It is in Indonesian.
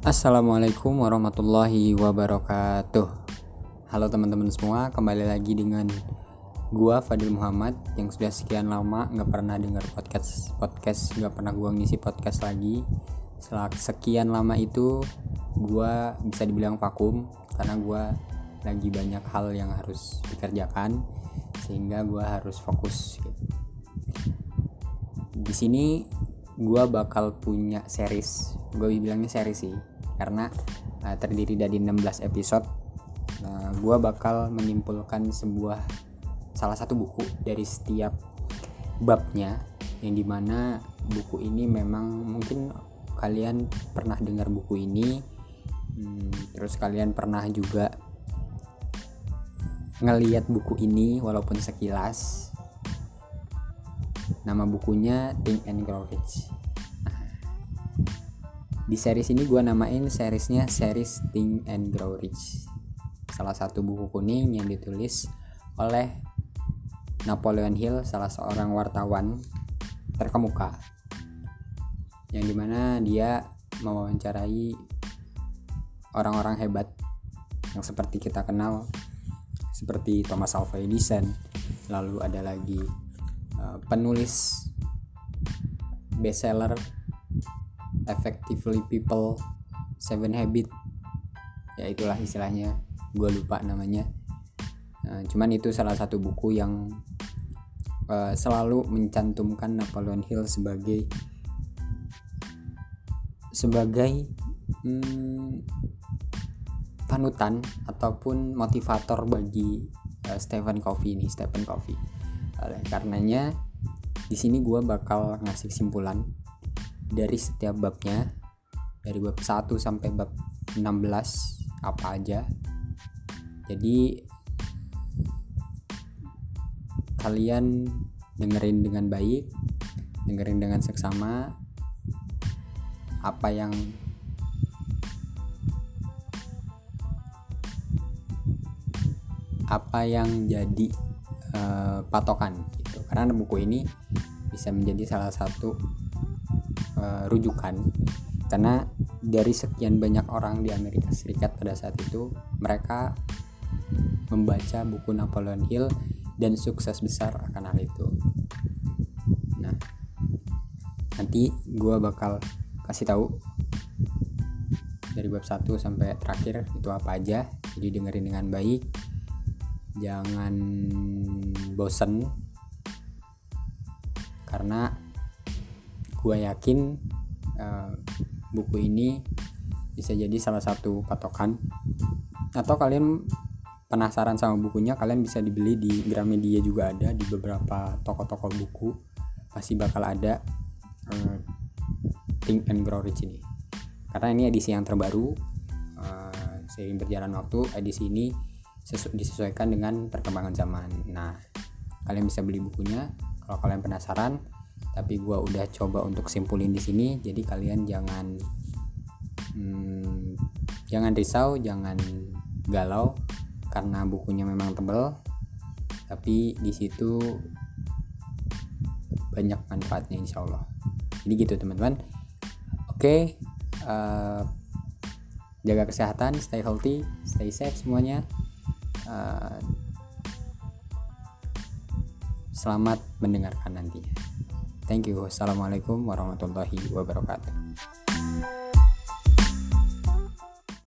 Assalamualaikum warahmatullahi wabarakatuh. Halo teman-teman semua kembali lagi dengan gua Fadil Muhammad yang sudah sekian lama nggak pernah dengar podcast podcast nggak pernah gua ngisi podcast lagi. Setelah sekian lama itu gua bisa dibilang vakum karena gua lagi banyak hal yang harus dikerjakan sehingga gua harus fokus di sini gua bakal punya series. Gue bilangnya series sih karena uh, terdiri dari 16 episode uh, gue bakal menyimpulkan sebuah salah satu buku dari setiap babnya yang di mana buku ini memang mungkin kalian pernah dengar buku ini hmm, terus kalian pernah juga ngeliat buku ini walaupun sekilas. Nama bukunya Think and Grow Rich di series ini gue namain seriesnya series Think and Grow Rich. Salah satu buku kuning yang ditulis oleh Napoleon Hill salah seorang wartawan terkemuka. Yang di mana dia mewawancarai orang-orang hebat yang seperti kita kenal seperti Thomas Alva Edison. Lalu ada lagi uh, penulis bestseller effectively people seven habit. Ya itulah istilahnya. Gue lupa namanya. Nah, cuman itu salah satu buku yang uh, selalu mencantumkan Napoleon Hill sebagai sebagai hmm, panutan ataupun motivator bagi uh, Stephen Covey ini Stephen Covey. Oleh karenanya di sini gue bakal ngasih kesimpulan dari setiap babnya dari bab 1 sampai bab 16 apa aja. Jadi kalian dengerin dengan baik dengerin dengan seksama apa yang apa yang jadi uh, patokan gitu. Karena buku ini bisa menjadi salah satu uh, rujukan. Karena dari sekian banyak orang di Amerika Serikat pada saat itu mereka membaca buku Napoleon Hill dan sukses besar akan hal itu. Nah nanti gue bakal kasih tahu dari bab 1 sampai terakhir itu apa aja. Jadi dengerin dengan baik. Jangan bosen. Karena gue yakin uh, buku ini bisa jadi salah satu patokan. Atau kalian penasaran sama bukunya kalian bisa dibeli di Gramedia juga ada di beberapa toko-toko buku. Pasti bakal ada uh, Think and Grow Rich ini. Karena ini edisi yang terbaru uh, seiring berjalan waktu edisi ini sesu disesuaikan dengan perkembangan zaman. Nah kalian bisa beli bukunya. Kalau kalian penasaran tapi gue udah coba untuk simpulin di sini jadi kalian jangan hmm, jangan risau jangan galau karena bukunya memang tebel. Tapi di situ banyak manfaatnya insya Allah. Jadi gitu teman-teman. Oke okay, uh, eh, jaga kesehatan stay healthy stay safe semuanya. Uh, selamat mendengarkan nantinya Thank you. Assalamualaikum warahmatullahi wabarakatuh.